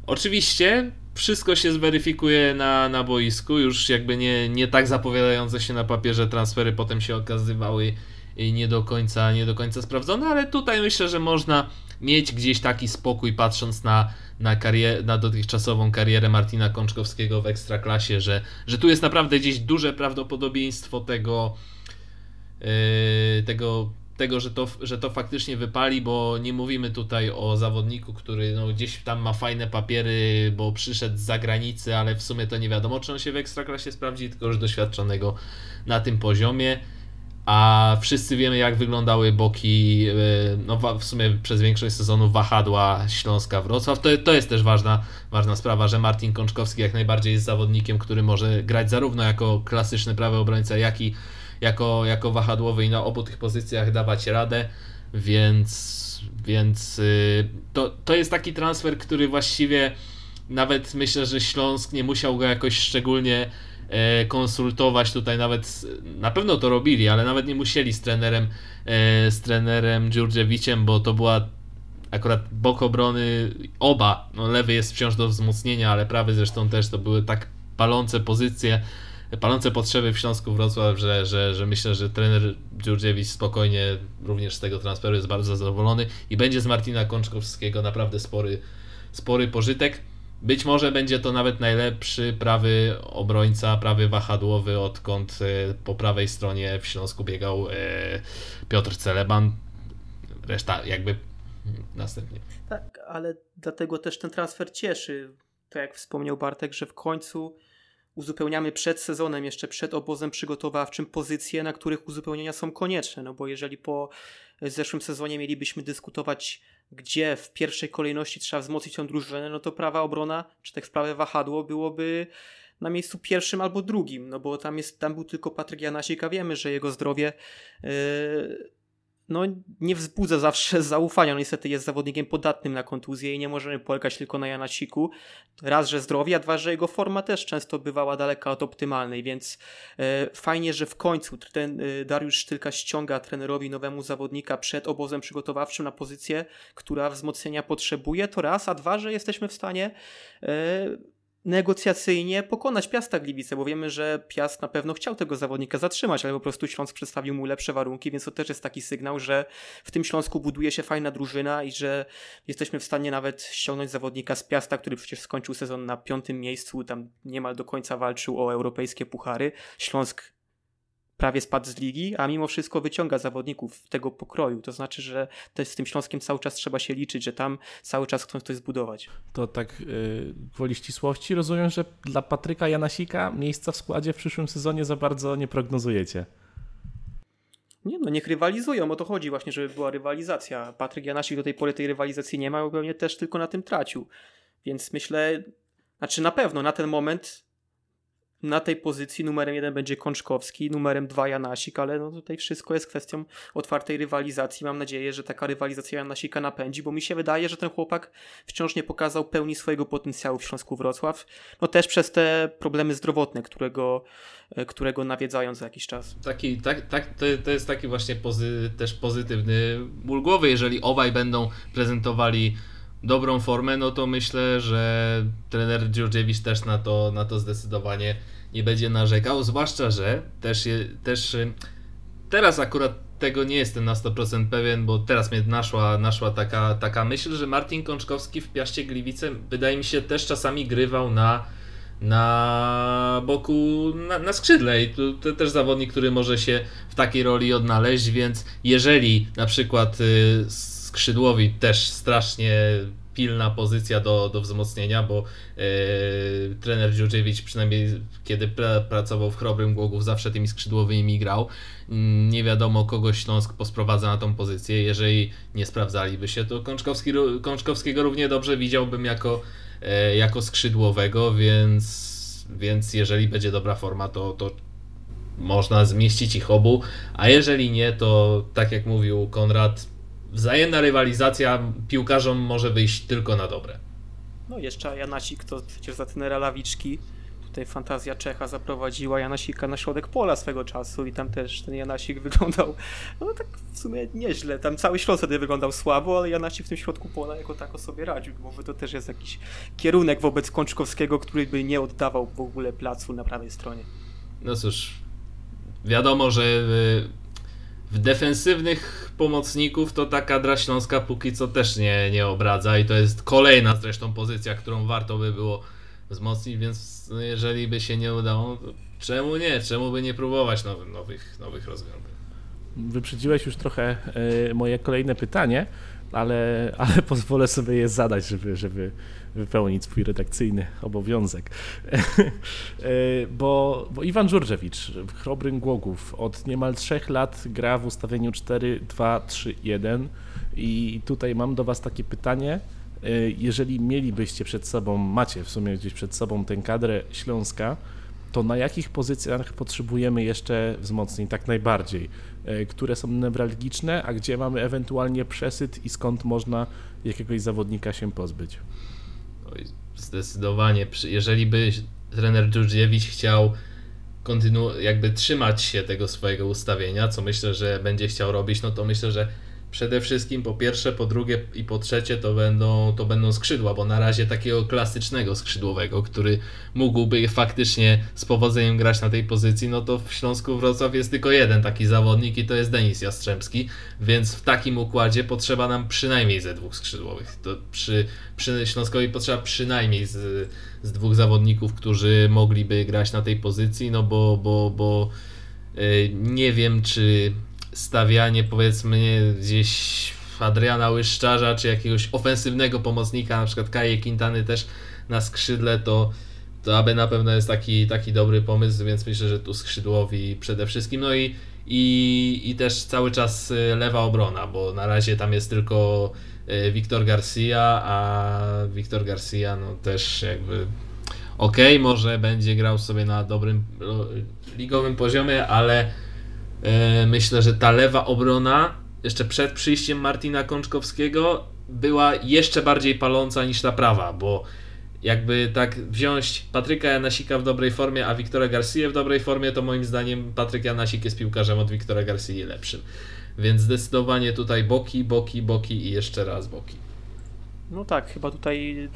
oczywiście wszystko się zweryfikuje na, na boisku, już jakby nie, nie tak zapowiadające się na papierze transfery potem się okazywały nie do końca, nie do końca sprawdzone, ale tutaj myślę, że można mieć gdzieś taki spokój patrząc na, na, karier- na dotychczasową karierę Martina Kączkowskiego w Ekstraklasie, że, że tu jest naprawdę gdzieś duże prawdopodobieństwo tego, yy, tego, tego że, to, że to faktycznie wypali, bo nie mówimy tutaj o zawodniku, który no, gdzieś tam ma fajne papiery, bo przyszedł z zagranicy, ale w sumie to nie wiadomo, czy on się w Ekstraklasie sprawdzi, tylko już doświadczonego na tym poziomie a wszyscy wiemy jak wyglądały boki, e, no w sumie przez większość sezonu wahadła Śląska Wrocław. To, to jest też ważna, ważna sprawa, że Martin Kączkowski jak najbardziej jest zawodnikiem, który może grać zarówno jako klasyczny prawy obrońca, jak i jako, jako wahadłowy i na obu tych pozycjach dawać radę, więc, więc y, to, to jest taki transfer, który właściwie nawet myślę, że Śląsk nie musiał go jakoś szczególnie konsultować tutaj nawet, na pewno to robili, ale nawet nie musieli z trenerem, e, z trenerem Dziurdziewiciem, bo to była akurat bok obrony, oba, no lewy jest wciąż do wzmocnienia, ale prawy zresztą też, to były tak palące pozycje, palące potrzeby w Śląsku Wrocław, że, że, że myślę, że trener Dziurdziewicz spokojnie również z tego transferu jest bardzo zadowolony i będzie z Martina Kączkowskiego naprawdę spory, spory pożytek. Być może będzie to nawet najlepszy prawy obrońca, prawy wahadłowy, odkąd e, po prawej stronie w Śląsku biegał e, Piotr Celeban. Reszta jakby następnie. Tak, ale dlatego też ten transfer cieszy. Tak jak wspomniał Bartek, że w końcu uzupełniamy przed sezonem, jeszcze przed obozem przygotowawczym pozycje, na których uzupełnienia są konieczne, no bo jeżeli po zeszłym sezonie mielibyśmy dyskutować, gdzie w pierwszej kolejności trzeba wzmocnić tę drużynę, no to prawa obrona, czy tak w prawe wahadło byłoby na miejscu pierwszym albo drugim, no bo tam, jest, tam był tylko Patryk Janasik, a wiemy, że jego zdrowie yy, no, nie wzbudza zawsze zaufania. No, niestety jest zawodnikiem podatnym na kontuzję i nie możemy polegać tylko na Janasiku. Raz, że zdrowie, a dwa, że jego forma też często bywała daleka od optymalnej, więc e, fajnie, że w końcu ten e, Dariusz Sztylka ściąga trenerowi nowemu zawodnika przed obozem przygotowawczym na pozycję, która wzmocnienia potrzebuje, to raz, a dwa, że jesteśmy w stanie e, negocjacyjnie pokonać Piasta Gliwice, bo wiemy, że Piast na pewno chciał tego zawodnika zatrzymać, ale po prostu Śląsk przedstawił mu lepsze warunki, więc to też jest taki sygnał, że w tym Śląsku buduje się fajna drużyna i że jesteśmy w stanie nawet ściągnąć zawodnika z Piasta, który przecież skończył sezon na piątym miejscu, tam niemal do końca walczył o europejskie puchary. Śląsk prawie spadł z ligi, a mimo wszystko wyciąga zawodników tego pokroju. To znaczy, że też z tym Śląskiem cały czas trzeba się liczyć, że tam cały czas chcą coś zbudować. To tak yy, gwoli ścisłości rozumiem, że dla Patryka Janasika miejsca w składzie w przyszłym sezonie za bardzo nie prognozujecie. Nie no, niech rywalizują, o to chodzi właśnie, żeby była rywalizacja. Patryk Janasik do tej pory tej rywalizacji nie ma, bo pewnie też tylko na tym tracił. Więc myślę, znaczy na pewno na ten moment na tej pozycji numerem jeden będzie Kączkowski, numerem dwa Janasik, ale no tutaj wszystko jest kwestią otwartej rywalizacji. Mam nadzieję, że taka rywalizacja Janasika napędzi, bo mi się wydaje, że ten chłopak wciąż nie pokazał pełni swojego potencjału w Śląsku Wrocław. No też przez te problemy zdrowotne, którego, e, którego nawiedzają za jakiś czas. Taki, tak, tak, to, to jest taki właśnie pozy, też pozytywny ból głowy, jeżeli obaj będą prezentowali dobrą formę, no to myślę, że trener Djurdjevic też na to, na to zdecydowanie nie będzie narzekał, zwłaszcza, że też, je, też y, teraz akurat tego nie jestem na 100% pewien, bo teraz mnie naszła, naszła taka, taka myśl, że Martin Kączkowski w Piaście Gliwice wydaje mi się też czasami grywał na na boku, na, na skrzydle. I to, to, też zawodnik, który może się w takiej roli odnaleźć, więc jeżeli na przykład y, skrzydłowi też strasznie pilna pozycja do, do wzmocnienia, bo e, trener Dziurdziewicz przynajmniej kiedy pra, pracował w Chrobrym Głogów zawsze tymi skrzydłowymi grał. Mm, nie wiadomo kogo Śląsk posprowadza na tą pozycję. Jeżeli nie sprawdzaliby się, to Kączkowski, Kączkowskiego równie dobrze widziałbym jako, e, jako skrzydłowego, więc, więc jeżeli będzie dobra forma, to, to można zmieścić ich obu, a jeżeli nie, to tak jak mówił Konrad, wzajemna rywalizacja piłkarzom może wyjść tylko na dobre. No jeszcze Janasik to przecież za tenera Lawiczki. Tutaj fantazja Czecha zaprowadziła Janasika na środek pola swego czasu i tam też ten Janasik wyglądał no tak w sumie nieźle. Tam cały Śląsk wtedy wyglądał słabo, ale Janasik w tym środku pola jako tako sobie radził. Może to też jest jakiś kierunek wobec Kączkowskiego, który by nie oddawał w ogóle placu na prawej stronie. No cóż, wiadomo, że w defensywnych pomocników to ta kadra śląska póki co też nie, nie obradza i to jest kolejna zresztą pozycja, którą warto by było wzmocnić, więc jeżeli by się nie udało, czemu nie? Czemu by nie próbować nowych, nowych, rozwiązań? Wyprzedziłeś już trochę y, moje kolejne pytanie, ale, ale pozwolę sobie je zadać, żeby, żeby wypełnić swój redakcyjny obowiązek. E, bo, bo Iwan Żurżewicz, Chrobrym Głogów, od niemal trzech lat gra w ustawieniu 4-2-3-1 i tutaj mam do Was takie pytanie. E, jeżeli mielibyście przed sobą, macie w sumie gdzieś przed sobą tę kadrę Śląska, to na jakich pozycjach potrzebujemy jeszcze wzmocnień tak najbardziej? E, które są newralgiczne, a gdzie mamy ewentualnie przesyt i skąd można jakiegoś zawodnika się pozbyć? Zdecydowanie. Jeżeli by trener Dżurdziewicz chciał kontynu- jakby trzymać się tego swojego ustawienia, co myślę, że będzie chciał robić, no to myślę, że przede wszystkim po pierwsze, po drugie i po trzecie to będą, to będą skrzydła, bo na razie takiego klasycznego skrzydłowego, który mógłby faktycznie z powodzeniem grać na tej pozycji, no to w Śląsku Wrocław jest tylko jeden taki zawodnik i to jest Denis Jastrzębski, więc w takim układzie potrzeba nam przynajmniej ze dwóch skrzydłowych. To przy, przy Śląskowi potrzeba przynajmniej z, z dwóch zawodników, którzy mogliby grać na tej pozycji, no bo, bo, bo yy, nie wiem, czy stawianie powiedzmy gdzieś Adriana Łyszczarza, czy jakiegoś ofensywnego pomocnika, na przykład Kaje Quintany też na skrzydle, to, to aby na pewno jest taki, taki dobry pomysł, więc myślę, że tu skrzydłowi przede wszystkim. No i, i, i też cały czas y, lewa obrona, bo na razie tam jest tylko y, Wiktor Garcia, a Wiktor Garcia no też jakby ok, może będzie grał sobie na dobrym ligowym poziomie, ale myślę, że ta lewa obrona jeszcze przed przyjściem Martina Kączkowskiego była jeszcze bardziej paląca niż ta prawa, bo jakby tak wziąć Patryka Janasika w dobrej formie, a Wiktora Garcia w dobrej formie, to moim zdaniem Patryk Janasik jest piłkarzem od Wiktora Garcia lepszym. Więc zdecydowanie tutaj boki, boki, boki i jeszcze raz boki. No tak, chyba tutaj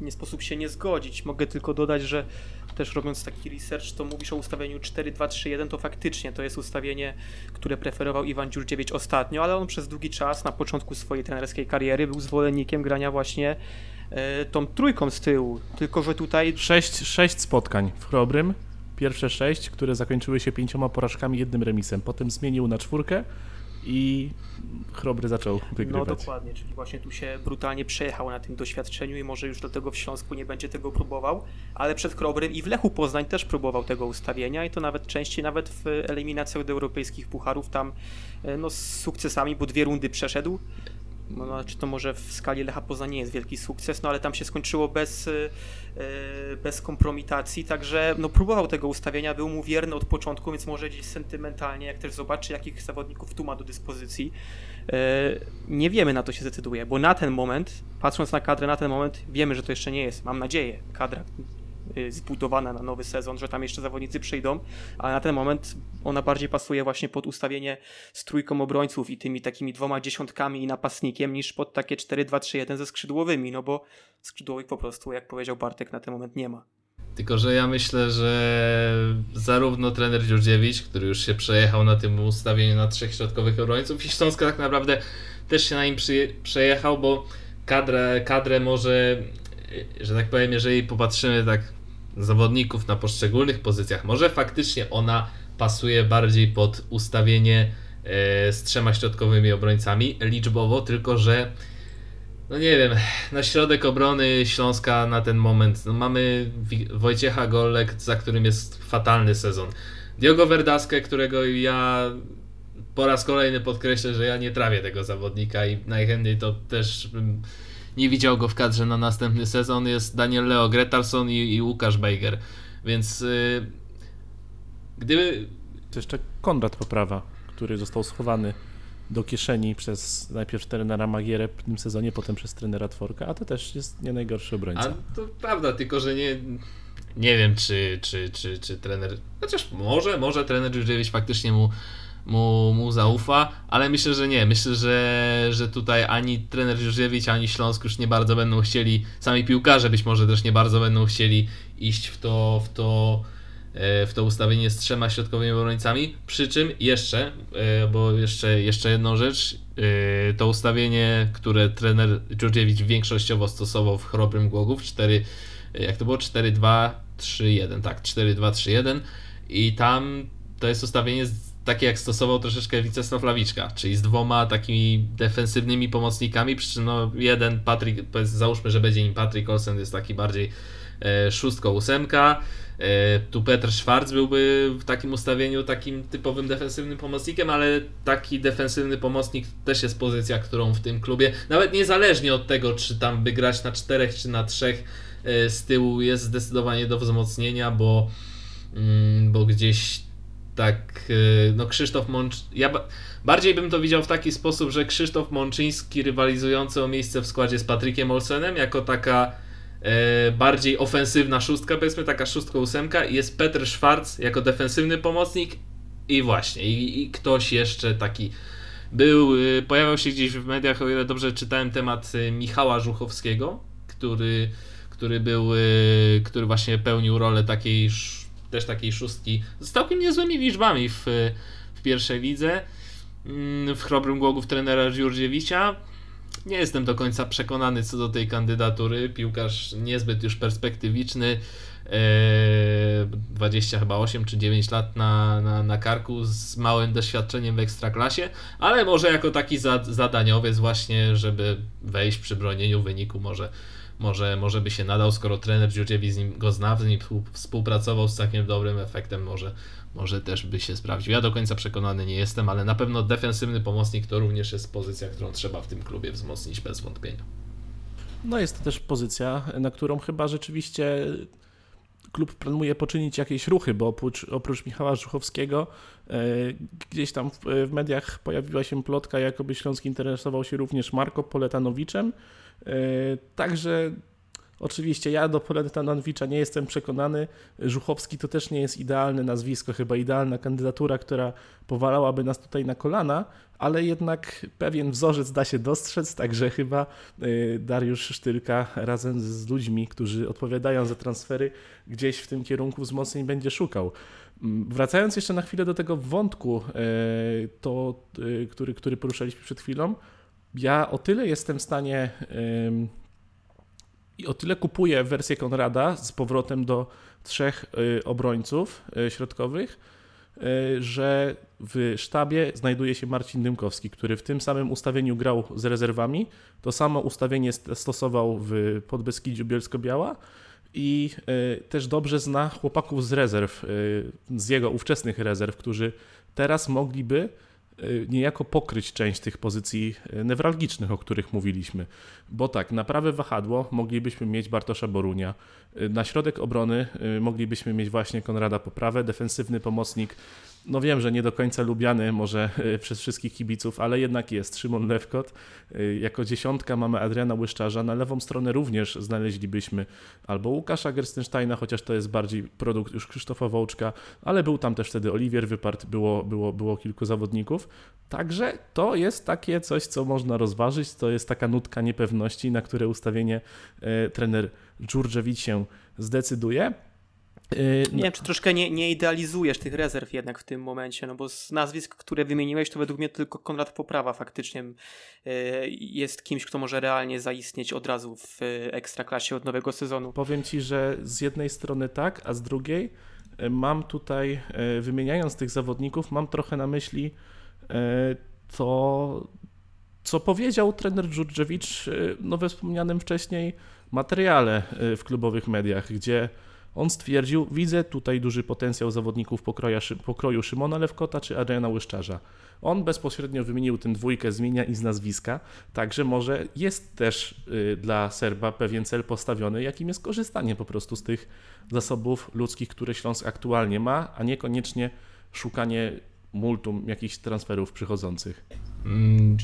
nie sposób się nie zgodzić. Mogę tylko dodać, że też robiąc taki research, to mówisz o ustawieniu 4-2-3-1, to faktycznie to jest ustawienie, które preferował Iwan Dziurdziewicz ostatnio, ale on przez długi czas na początku swojej trenerskiej kariery był zwolennikiem grania właśnie e, tą trójką z tyłu. Tylko, że tutaj. Sześć, sześć spotkań w Chrobrym. Pierwsze sześć, które zakończyły się pięcioma porażkami, jednym remisem. Potem zmienił na czwórkę i Chrobry zaczął wygrywać. No dokładnie, czyli właśnie tu się brutalnie przejechał na tym doświadczeniu i może już dlatego w Śląsku nie będzie tego próbował, ale przed Chrobrym i w Lechu Poznań też próbował tego ustawienia i to nawet częściej, nawet w eliminacjach do europejskich pucharów tam e, no, z sukcesami, bo dwie rundy przeszedł no, znaczy to może w skali Lecha Poznań nie jest wielki sukces, no ale tam się skończyło bez, yy, bez kompromitacji, także no, próbował tego ustawienia, był mu wierny od początku, więc może gdzieś sentymentalnie, jak też zobaczy, jakich zawodników tu ma do dyspozycji, yy, nie wiemy na to się zdecyduje, bo na ten moment, patrząc na kadrę na ten moment, wiemy, że to jeszcze nie jest, mam nadzieję, kadra Y, zbudowana na nowy sezon, że tam jeszcze zawodnicy przyjdą, ale na ten moment ona bardziej pasuje właśnie pod ustawienie z trójką obrońców i tymi takimi dwoma dziesiątkami i napastnikiem niż pod takie 4-2-3-1 ze skrzydłowymi, no bo skrzydłowych po prostu, jak powiedział Bartek, na ten moment nie ma. Tylko, że ja myślę, że zarówno trener Dziurdziewicz, który już się przejechał na tym ustawieniu na trzech środkowych obrońców i Śląska tak naprawdę też się na nim przejechał, bo kadrę, kadrę może, że tak powiem, jeżeli popatrzymy tak zawodników na poszczególnych pozycjach. Może faktycznie ona pasuje bardziej pod ustawienie e, z trzema środkowymi obrońcami liczbowo, tylko że no nie wiem, na środek obrony Śląska na ten moment no mamy Wojciecha Golek, za którym jest fatalny sezon. Diogo Verdaskę, którego ja po raz kolejny podkreślę, że ja nie trawię tego zawodnika i najchętniej to też bym nie widział go w kadrze na następny sezon, jest Daniel Leo Gretarson i, i Łukasz Bejger. Więc yy, gdyby. To jeszcze Konrad Poprawa, który został schowany do kieszeni przez najpierw trenera Magierę w tym sezonie, potem przez trenera Tworka, a to też jest nie najgorszy obrońca. A to prawda, tylko że nie. Nie wiem, czy, czy, czy, czy trener. Chociaż może, może trener Jurdziewicz faktycznie mu mu, mu zaufa, ale myślę, że nie. Myślę, że, że tutaj ani trener Żurziewicz, ani Śląsk już nie bardzo będą chcieli, sami piłkarze być może też nie bardzo będą chcieli iść w to, w to, e, w to ustawienie z trzema środkowymi obrońcami. Przy czym jeszcze, e, bo jeszcze, jeszcze jedną rzecz, e, to ustawienie, które trener Dżurdziewicz większościowo stosował w Chrobrym Głogów, 4, jak to było? 4-2-3-1, tak, 4-2-3-1 i tam to jest ustawienie z takie jak stosował troszeczkę Wicesław Lawiczka, czyli z dwoma takimi defensywnymi pomocnikami, przy czym no jeden Patrick, załóżmy, że będzie nim Patrick Olsen, jest taki bardziej e, szóstko ósemka, e, tu Petr Schwarz byłby w takim ustawieniu takim typowym defensywnym pomocnikiem, ale taki defensywny pomocnik też jest pozycja, którą w tym klubie, nawet niezależnie od tego, czy tam by grać na czterech, czy na trzech e, z tyłu jest zdecydowanie do wzmocnienia, bo, mm, bo gdzieś tak, y, no Krzysztof Mącz... Ja bardziej bym to widział w taki sposób, że Krzysztof Mączyński rywalizujący o miejsce w składzie z Patrykiem Olsenem jako taka e, bardziej ofensywna szóstka, powiedzmy taka szóstka ósemka jest Petr Schwarz jako defensywny pomocnik i właśnie, i, i ktoś jeszcze taki był, y, pojawiał się gdzieś w mediach, o ile dobrze czytałem temat y, Michała Żuchowskiego, który, który był, który właśnie pełnił rolę takiej też takiej szóstki z całkiem niezłymi liczbami w, w pierwszej lidze. Mm, w chrobrym Głogów trenera Dziurdziewicza. Nie jestem do końca przekonany co do tej kandydatury. Piłkarz niezbyt już perspektywiczny. 20 e, chyba 8 czy 9 lat na, na, na karku z małym doświadczeniem w ekstraklasie, ale może jako taki zadaniowiec właśnie, żeby wejść przy bronieniu wyniku może może, może by się nadał, skoro trener Dziurdziewicz z nim go zna, z nim współpracował z całkiem dobrym efektem, może, może też by się sprawdził. Ja do końca przekonany nie jestem, ale na pewno defensywny pomocnik to również jest pozycja, którą trzeba w tym klubie wzmocnić bez wątpienia. No jest to też pozycja, na którą chyba rzeczywiście klub planuje poczynić jakieś ruchy, bo oprócz, oprócz Michała Żuchowskiego e, gdzieś tam w, w, mediach pojawiła się plotka, jakoby Śląsk interesował się również Marko Poletanowiczem. E, także Oczywiście ja do Poleta Nanwicza nie jestem przekonany. Żuchowski to też nie jest idealne nazwisko, chyba idealna kandydatura, która powalałaby nas tutaj na kolana, ale jednak pewien wzorzec da się dostrzec, także chyba y, Dariusz Sztylka razem z ludźmi, którzy odpowiadają za transfery, gdzieś w tym kierunku wzmocnień będzie szukał. Mm, wracając jeszcze na chwilę do tego wątku, y, to, który, który poruszaliśmy przed chwilą, ja o tyle jestem w stanie i o tyle kupuję wersję Konrada z powrotem do trzech y, obrońców y, środkowych, y, że w sztabie znajduje się Marcin Dymkowski, który w tym samym ustawieniu grał z rezerwami. To samo ustawienie stosował w Podbeskidziu Bielsko-Biała i też dobrze zna chłopaków z rezerw, z jego ówczesnych rezerw, którzy teraz mogliby niejako pokryć część tych pozycji y, newralgicznych, o których mówiliśmy. Bo tak, na prawe wahadło moglibyśmy mieć Bartosza Borunia, y, na środek obrony moglibyśmy mieć właśnie Konrada Poprawę, defensywny pomocnik no wiem, że nie do końca lubiany może e, przez wszystkich kibiców, ale jednak jest Szymon Lewkot. E, jako dziesiątka mamy Adriana Łyszczarza, na lewą stronę również znaleźlibyśmy albo Łukasza Gerstensteina, chociaż to jest bardziej produkt już Krzysztofa Wołczka, ale był tam też wtedy Oliwier Wypart, było, było, było kilku zawodników. Także to jest takie coś, co można rozważyć, to jest taka nutka niepewności, na które ustawienie e, trener Dżurdżewicz się zdecyduje. Yy, nie wiem, czy troszkę nie, nie idealizujesz tych rezerw jednak w tym momencie, no bo z nazwisk, które wymieniłeś, to według mnie tylko Konrad Poprawa faktycznie yy, jest kimś, kto może realnie zaistnieć od razu w ekstraklasie od nowego sezonu. Powiem Ci, że z jednej strony tak, a z drugiej mam tutaj, wymieniając tych zawodników, mam trochę na myśli to, co powiedział trener Dżurdżewicz no we wspomnianym wcześniej materiale w klubowych mediach, gdzie on stwierdził, widzę tutaj duży potencjał zawodników pokroja, pokroju Szymona Lewkota czy Adriana Łyszczarza. On bezpośrednio wymienił tę dwójkę z imienia i z nazwiska, także może jest też y, dla Serba pewien cel postawiony, jakim jest korzystanie po prostu z tych zasobów ludzkich, które Śląsk aktualnie ma, a niekoniecznie szukanie multum jakichś transferów przychodzących. Mm,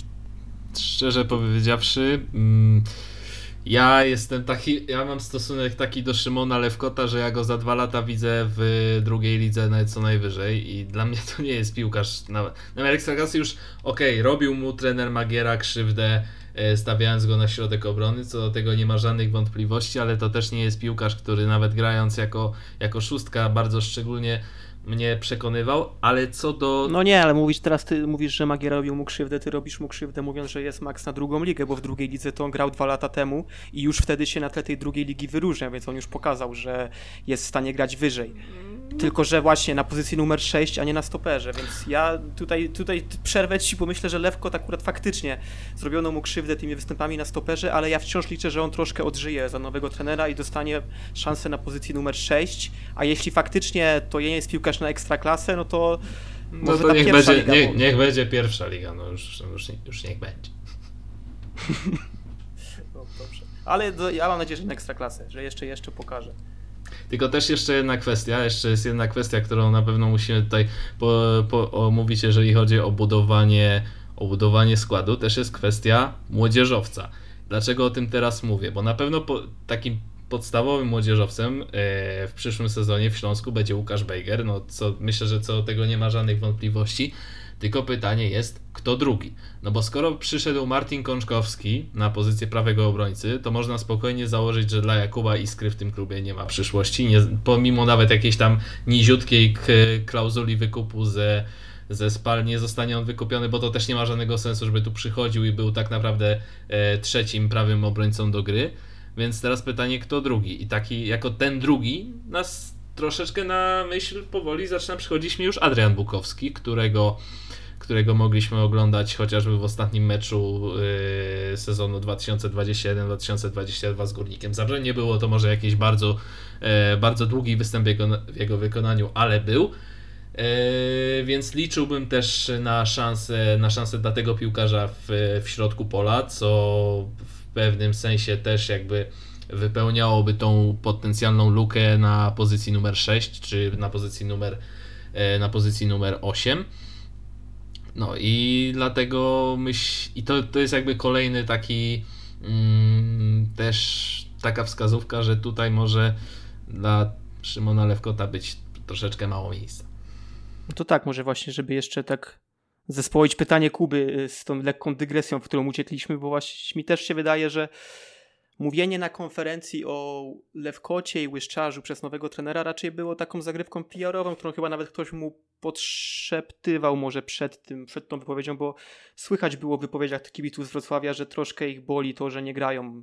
szczerze powiedziawszy... Mm ja jestem taki, ja mam stosunek taki do Szymona Lewkota, że ja go za dwa lata widzę w drugiej lidze co najwyżej i dla mnie to nie jest piłkarz. Nawet, nawet Ekstraklasy już, okej, okay, robił mu trener Magiera krzywdę, e, stawiając go na środek obrony, co do tego nie ma żadnych wątpliwości, ale to też nie jest piłkarz, który nawet grając jako, jako szóstka bardzo szczególnie mnie przekonywał, ale co do... No nie, ale mówisz teraz, ty mówisz, że Magiera robił mu krzywdę, ty robisz mu krzywdę mówiąc, że jest Max na drugą ligę, bo w drugiej lidze to on grał dwa lata temu i już wtedy się na tle tej drugiej ligi wyróżnia, więc on już pokazał, że jest w stanie grać wyżej. Tylko, że właśnie na pozycji numer 6, a nie na stoperze, więc ja tutaj, tutaj przerwę ci, bo myślę, że Lewko akurat faktycznie zrobiono mu krzywdę tymi występami na stoperze, ale ja wciąż liczę, że on troszkę odżyje za nowego trenera i dostanie szansę na pozycji numer 6, a jeśli faktycznie to nie jest piłkarz na ekstraklasę, no to no to niech będzie, liga, nie, bo... niech będzie pierwsza liga, no już, już, już niech będzie. no, dobrze. Ale do, ja mam nadzieję, że na ekstraklasę, że jeszcze, jeszcze pokaże. Tylko też jeszcze jedna kwestia, jeszcze jest jedna kwestia, którą na pewno musimy tutaj po, po, omówić, jeżeli chodzi o budowanie, o budowanie składu, też jest kwestia młodzieżowca. Dlaczego o tym teraz mówię? Bo na pewno po, takim podstawowym młodzieżowcem e, w przyszłym sezonie w Śląsku będzie Łukasz Bejger, no co myślę, że co do tego nie ma żadnych wątpliwości. Tylko pytanie jest, kto drugi? No bo skoro przyszedł Martin Kączkowski na pozycję prawego obrońcy, to można spokojnie założyć, że dla Jakuba Iskry w tym klubie nie ma przyszłości, nie, pomimo nawet jakiejś tam niziutkiej klauzuli wykupu ze, ze Spal, nie zostanie on wykupiony, bo to też nie ma żadnego sensu, żeby tu przychodził i był tak naprawdę e, trzecim prawym obrońcą do gry. Więc teraz pytanie, kto drugi? I taki, jako ten drugi, nas troszeczkę na myśl powoli zaczyna przychodzić mi już Adrian Bukowski, którego którego mogliśmy oglądać chociażby w ostatnim meczu yy, sezonu 2021-2022 z Górnikiem Zabrze. Nie było to może jakiś bardzo, yy, bardzo długi występ jego, w jego wykonaniu, ale był. Yy, więc liczyłbym też na szansę, na szansę dla tego piłkarza w, w środku pola, co w pewnym sensie też jakby wypełniałoby tą potencjalną lukę na pozycji numer 6 czy na pozycji numer, yy, na pozycji numer 8. No i dlatego myśl, i to, to jest jakby kolejny taki mm, też taka wskazówka, że tutaj może dla Szymona Lewkota być troszeczkę mało miejsca. No to tak, może właśnie, żeby jeszcze tak zespoić pytanie Kuby y, z tą lekką dygresją, w którą uciekliśmy, bo właśnie mi też się wydaje, że mówienie na konferencji o Lewkocie i Łyszczarzu przez nowego trenera raczej było taką zagrywką PR-ową, którą chyba nawet ktoś mu podszeptywał może przed tym, przed tą wypowiedzią, bo słychać było w wypowiedziach kibiców z Wrocławia, że troszkę ich boli to, że nie grają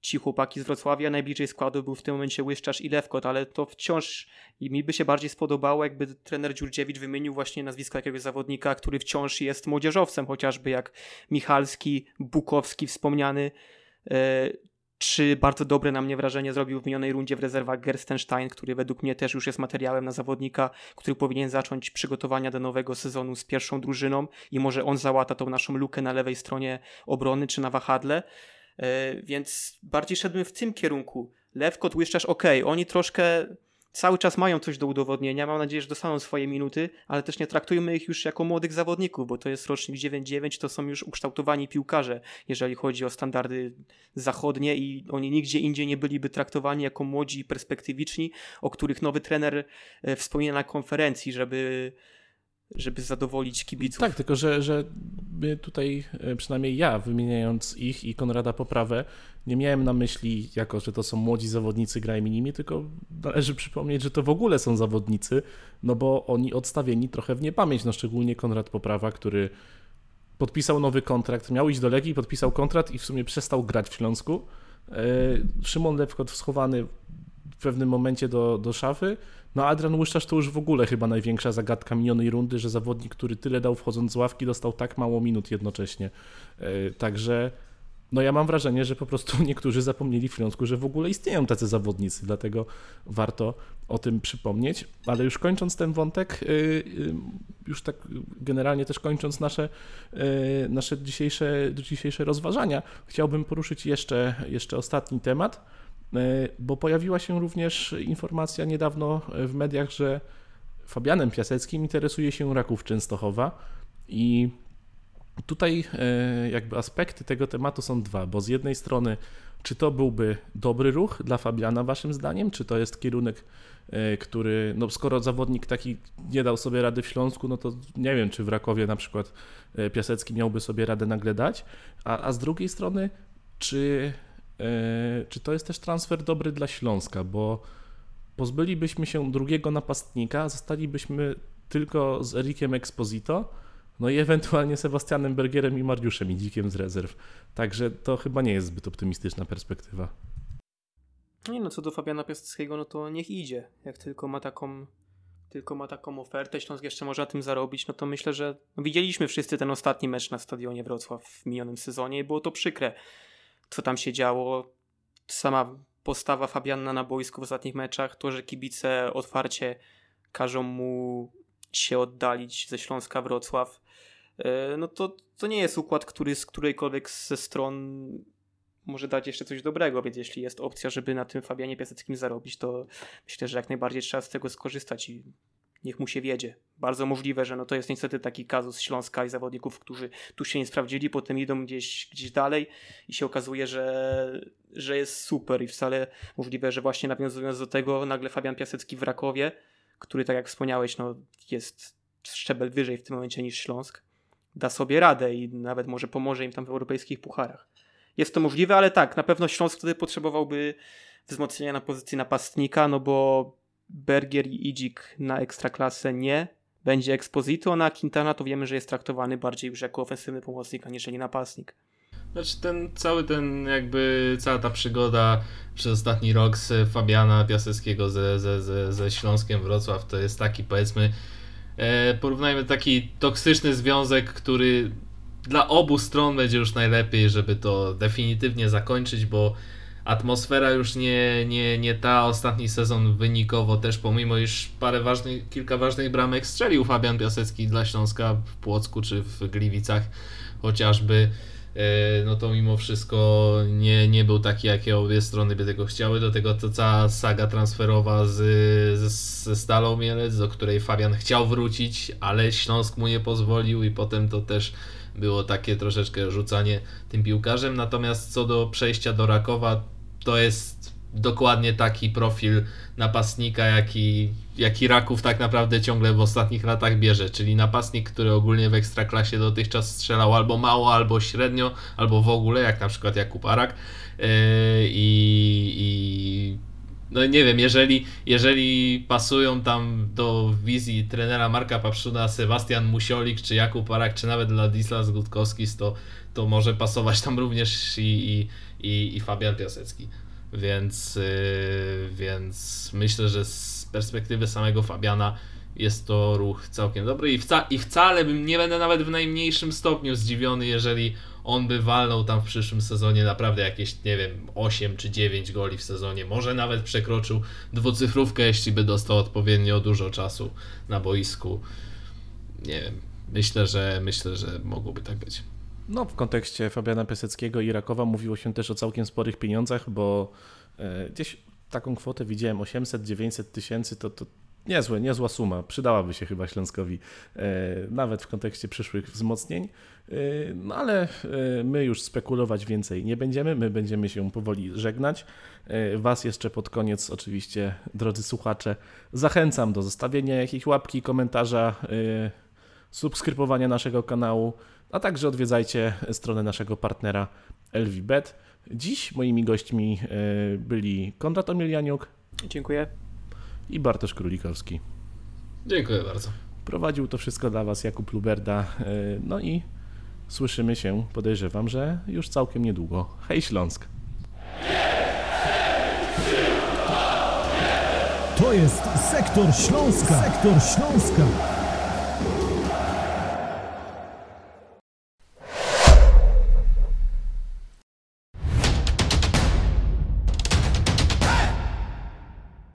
ci chłopaki z Wrocławia. Najbliżej składu był w tym momencie Łyszczarz i Lewkot, ale to wciąż i mi by się bardziej spodobało, jakby trener Dziurdziewicz wymienił właśnie nazwisko jakiegoś zawodnika, który wciąż jest młodzieżowcem, chociażby jak Michalski, Bukowski wspomniany, e, czy bardzo dobre na mnie wrażenie zrobił w minionej rundzie w rezerwach Gerstenstein, który według mnie też już jest materiałem na zawodnika, który powinien zacząć przygotowania do nowego sezonu z pierwszą drużyną i może on załata tą naszą lukę na lewej stronie obrony czy na wahadle. E, więc bardziej szedłem w tym kierunku. Lewkot, Łyszczarz, ok, oni troszkę cały czas mają coś do udowodnienia, mam nadzieję, że dostaną swoje minuty, ale też nie traktujmy ich już jako młodych zawodników, bo to jest rocznik 9-9, to są już ukształtowani piłkarze, jeżeli chodzi o standardy zachodnie i oni nigdzie indziej nie byliby traktowani jako młodzi perspektywiczni, o których nowy trener e, wspomina na konferencji, żeby żeby zadowolić kibiców. Tak, tylko że, że my tutaj, e, przynajmniej ja, wymieniając ich i Konrada Poprawę, nie miałem na myśli jako, że to są młodzi zawodnicy, grajmy nimi, tylko należy przypomnieć, że to w ogóle są zawodnicy, no bo oni odstawieni trochę w niepamięć, no szczególnie Konrad Poprawa, który podpisał nowy kontrakt, miał iść do Legii, podpisał kontrakt i w sumie przestał grać w Śląsku. E, Szymon Lewkot schowany w pewnym momencie do, do szafy, no Adrian Łyszczarz to już w ogóle chyba największa zagadka minionej rundy, że zawodnik, który tyle dał wchodząc z ławki, dostał tak mało minut jednocześnie. E, także no ja mam wrażenie, że po prostu niektórzy zapomnieli w Śląsku, że w ogóle istnieją tacy zawodnicy, dlatego warto o tym przypomnieć. Ale już kończąc ten wątek, e, e, już tak generalnie też kończąc nasze, nasze dzisiejsze, dzisiejsze rozważania, chciałbym poruszyć jeszcze, jeszcze ostatni temat bo pojawiła się również informacja niedawno w mediach, że Fabianem Piaseckim interesuje się Raków Częstochowa i tutaj e, jakby aspekty tego tematu są dwa, bo z jednej strony czy to byłby dobry ruch dla Fabiana waszym zdaniem, czy to jest kierunek, e, który, no skoro zawodnik taki nie dał sobie rady w Śląsku, no to nie wiem, czy w Rakowie na przykład Piasecki miałby sobie radę nagle dać, a, a z drugiej strony, czy E, czy to jest też transfer dobry dla Śląska, bo pozbylibyśmy się drugiego napastnika, zostalibyśmy tylko z Erikiem Exposito, no i ewentualnie Sebastianem Bergierem i Mariuszem i Dzikiem z rezerw. Także to chyba nie jest zbyt optymistyczna perspektywa. Nie no, co do Fabiana Piastowskiego, no to niech idzie. Jak tylko ma taką tylko ma taką ofertę, Śląsk jeszcze może na tym zarobić, no to myślę, że no widzieliśmy wszyscy ten ostatni mecz na stadionie Wrocław w minionym sezonie i było to przykre co tam się działo. Sama postawa Fabiana na boisku w ostatnich meczach, to, że kibice otwarcie każą mu się oddalić ze Śląska Wrocław, e, no to, to nie jest układ, który z którejkolwiek ze stron może dać jeszcze coś dobrego, więc jeśli jest opcja, żeby na tym Fabianie Piaseckim zarobić, to myślę, że jak najbardziej trzeba z tego skorzystać i niech mu się wiedzie. Bardzo możliwe, że no to jest niestety taki kazus Śląska i zawodników, którzy tu się nie sprawdzili, potem idą gdzieś, gdzieś dalej i się okazuje, że, że jest super i wcale możliwe, że właśnie nawiązując do tego nagle Fabian Piasecki w Rakowie, który tak jak wspomniałeś, no jest szczebel wyżej w tym momencie niż Śląsk, da sobie radę i nawet może pomoże im tam w europejskich pucharach. Jest to możliwe, ale tak, na pewno Śląsk wtedy potrzebowałby wzmocnienia na pozycji napastnika, no bo Bergier i Idzik na ekstraklasę nie. Będzie Exposito, na Quintana to wiemy, że jest traktowany bardziej już jako ofensywny pomocnik, aniżeli napastnik. Znaczy ten cały ten jakby cała ta przygoda przez ostatni rok z Fabiana Piaseckiego ze, ze, ze, ze Śląskiem Wrocław to jest taki powiedzmy E, porównajmy taki toksyczny związek, który dla obu stron będzie już najlepiej, żeby to definitywnie zakończyć, bo atmosfera już nie, nie, nie ta. Ostatni sezon wynikowo też, pomimo iż parę ważnych, kilka ważnych bramek strzelił Fabian Piasecki dla Śląska w Płocku czy w Gliwicach chociażby, e, no to mimo wszystko nie, nie był taki, jakie obie strony by tego chciały. Do tego to cała saga transferowa z, z, ze Stalą Mielec, do której Fabian chciał wrócić, ale Śląsk mu nie pozwolił i potem to też było takie troszeczkę rzucanie tym piłkarzem. Natomiast co do przejścia do Rakowa, to jest dokładnie taki profil napastnika, jaki, jaki Raków tak naprawdę ciągle w ostatnich latach bierze, czyli napastnik, który ogólnie w Ekstraklasie dotychczas strzelał albo mało, albo średnio, albo w ogóle, jak na przykład Jakub Arak. Yy, i, no nie wiem, jeżeli, jeżeli pasują tam do wizji trenera Marka Papszuna Sebastian Musiolik, czy Jakub Arak, czy nawet Ladislas Gutkowskis, to, to może pasować tam również i, i, i, i Fabian Piasecki. Więc, yy, więc myślę, że z perspektywy samego Fabiana jest to ruch całkiem dobry i, wca, i wcale bym nie będę nawet w najmniejszym stopniu zdziwiony, jeżeli on by walnął tam w przyszłym sezonie naprawdę jakieś, nie wiem, 8 czy 9 goli w sezonie, może nawet przekroczył dwucyfrówkę, jeśli by dostał odpowiednio dużo czasu na boisku. Nie wiem, myślę, że myślę, że mogłoby tak być. No, w kontekście Fabiana Piaseckiego i Rakowa mówiło się też o całkiem sporych pieniądzach, bo e, gdzieś taką kwotę widziałem 800-900 tysięcy, to, to niezłe, niezła suma. Przydałaby się chyba Śląskowi e, nawet w kontekście przyszłych wzmocnień. E, no ale e, my już spekulować więcej nie będziemy. My będziemy się powoli żegnać. Was jeszcze pod koniec, oczywiście, drodzy słuchacze, zachęcam do zostawienia jakiejś łapki, komentarza, subskrybowania naszego kanału a także odwiedzajcie stronę naszego partnera LVBet. Dziś moimi gośćmi byli Konrad Omilianiuk. Dziękuję. I Bartosz Królikowski. Dziękuję bardzo. Prowadził to wszystko dla Was Jakub Luberda. E, no i słyszymy się, podejrzewam, że już całkiem niedługo. Hej Śląsk! To jest Sektor Śląska. Sektor Śląska.